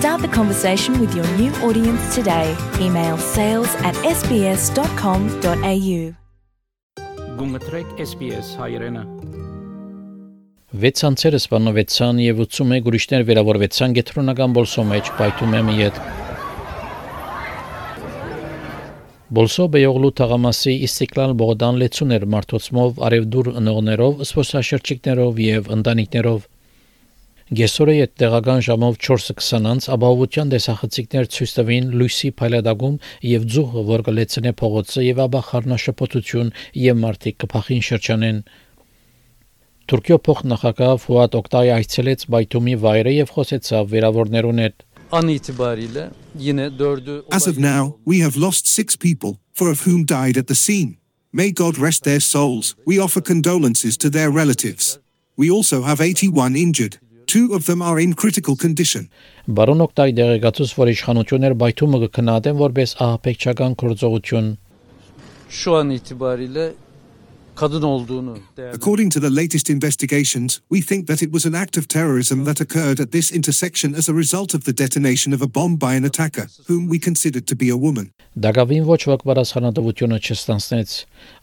Start the conversation with your new audience today. Email sales at sbs.com.au. Գումտրեք SPS հայրենը։ 6 անձերը սպանվեցան եւ 81 ուրիշներ վերավորվեցան գետրոնական բոլսո մեջ պայթումեմի հետ։ Բոլսո բեյողլու թաղամասի Իստիկլալ Բողդան լեցուներ մարտոցմով արևդուր ընողներով, սփոսաշրջիկներով եւ ընտանիքներով Գեսորը ետ տեղական ժամով 4:20-ից ապահովության տեսախցիկներ ցույց տվին լույսի փայլադագում եւ ձուղը, որ կլեցնե փողոցը եւ ապա խառնաշփոթություն եւ մարտիկ կփախին շրջանեն։ Թուրքիո փոխնախագահ Ֆուատ Օկտայ այցելեց Բայթումի վայրը եւ խոսեցավ վերավորներուն հետ։ An itibariyle yine dördü As of now, we have lost six people, four of whom died at the scene. May God rest their souls. We offer condolences to their relatives. We also have 81 injured. Two of them are in critical condition. Բարոն Օկտայ դեղեկացուց, որ իշխանությունները Բայթումը կքննադեն որպես ահապեկչական գործողություն։ şu an According to the latest investigations, we think that it was an act of terrorism that occurred at this intersection as a result of the detonation of a bomb by an attacker, whom we considered to be a woman. Դագավին ոչ ոք բարձրանալությունը չստանցնեց։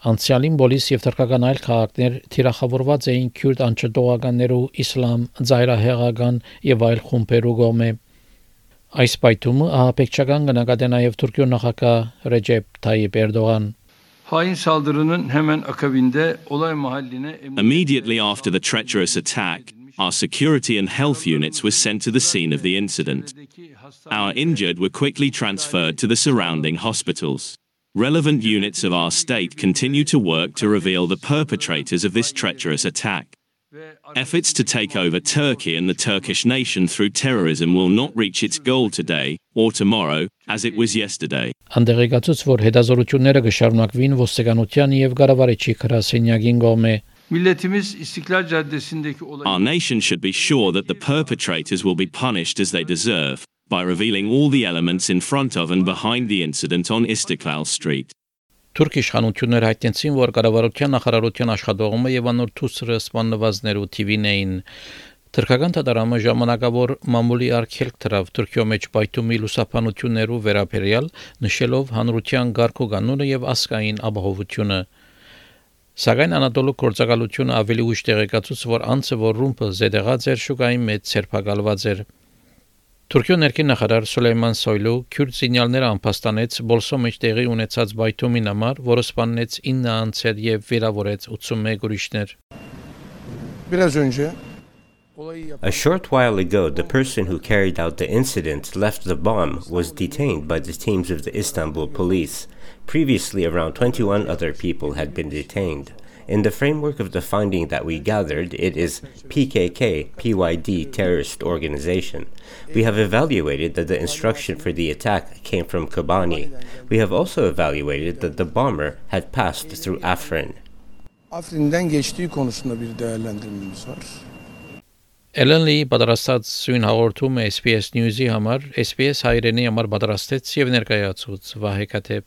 Անցյալին բոլիս եւ թրկական այլ քաղաքներ թիրախավորված էին քյուրդ անչտողականներու իսլամ, զայրահեղական եւ այլ խումբերու կողմէ։ Այս պայթումը ահապեկչական կնկատե նաեւ Թուրքիո նախագահ Ռեջեփ Թայիպ Էրդողան։ Immediately after the treacherous attack, our security and health units were sent to the scene of the incident. Our injured were quickly transferred to the surrounding hospitals. Relevant units of our state continue to work to reveal the perpetrators of this treacherous attack. Efforts to take over Turkey and the Turkish nation through terrorism will not reach its goal today or tomorrow as it was yesterday. Անդերեկացուց որ հետազորությունները կշարունակվին ոստիկանության եւ գարավարիչի քրասենյակին կողմէ milletimiz İstiklal Caddesi'ndeki olay Our nation should be sure that the perpetrators will be punished as they deserve by revealing all the elements in front of and behind the incident on Istiklal Street. Թուրք իշխանությունները հայտնեցին, որ կառավարության նախարարության աշխատողումը եւ անոր թուսրը սպանվածներու TV-ն էին։ Թուրքական դատարանը ժամանակավոր մամուլի արգելք դրավ Թուրքիո մեջ պայթումի լուսապանություններու վերաբերյալ, նշելով հանրության ղարքո կանոնը եւ ասկային ապահովությունը։ Սակայն Անատոլու կորցակալությունը ավելի ուշ տեղեկացուց, որ անձը, որ ռումբը զետեղած էր շուկային մեջ ցերփակալված էր։ Թուրքիո ներքին նախարար Սուլեյման Սոյլու քյուրդ սինյալները անփաստանեց բոլսո մեջ տեղի ունեցած բայթումին համար, որը սպանեց 9 անձեր եւ վերավորեց 81 ուրիշներ։ Biraz önce A short while ago, the person who carried out the incident left the bomb was detained by the teams of the Istanbul police. Previously, around 21 other people had been detained. In the framework of the finding that we gathered, it is PKK, PYD terrorist organization. We have evaluated that the instruction for the attack came from Kobani. We have also evaluated that the bomber had passed through Afrin. Afrin'den geçtiği konusunda bir değerlendirmemiz var. Ellen Lee պատրաստած սույն հաղորդումը SPS News-ի համար SPS հայրենի համար պատրաստեց եւ ներկայացուց Վահե Կաթեփ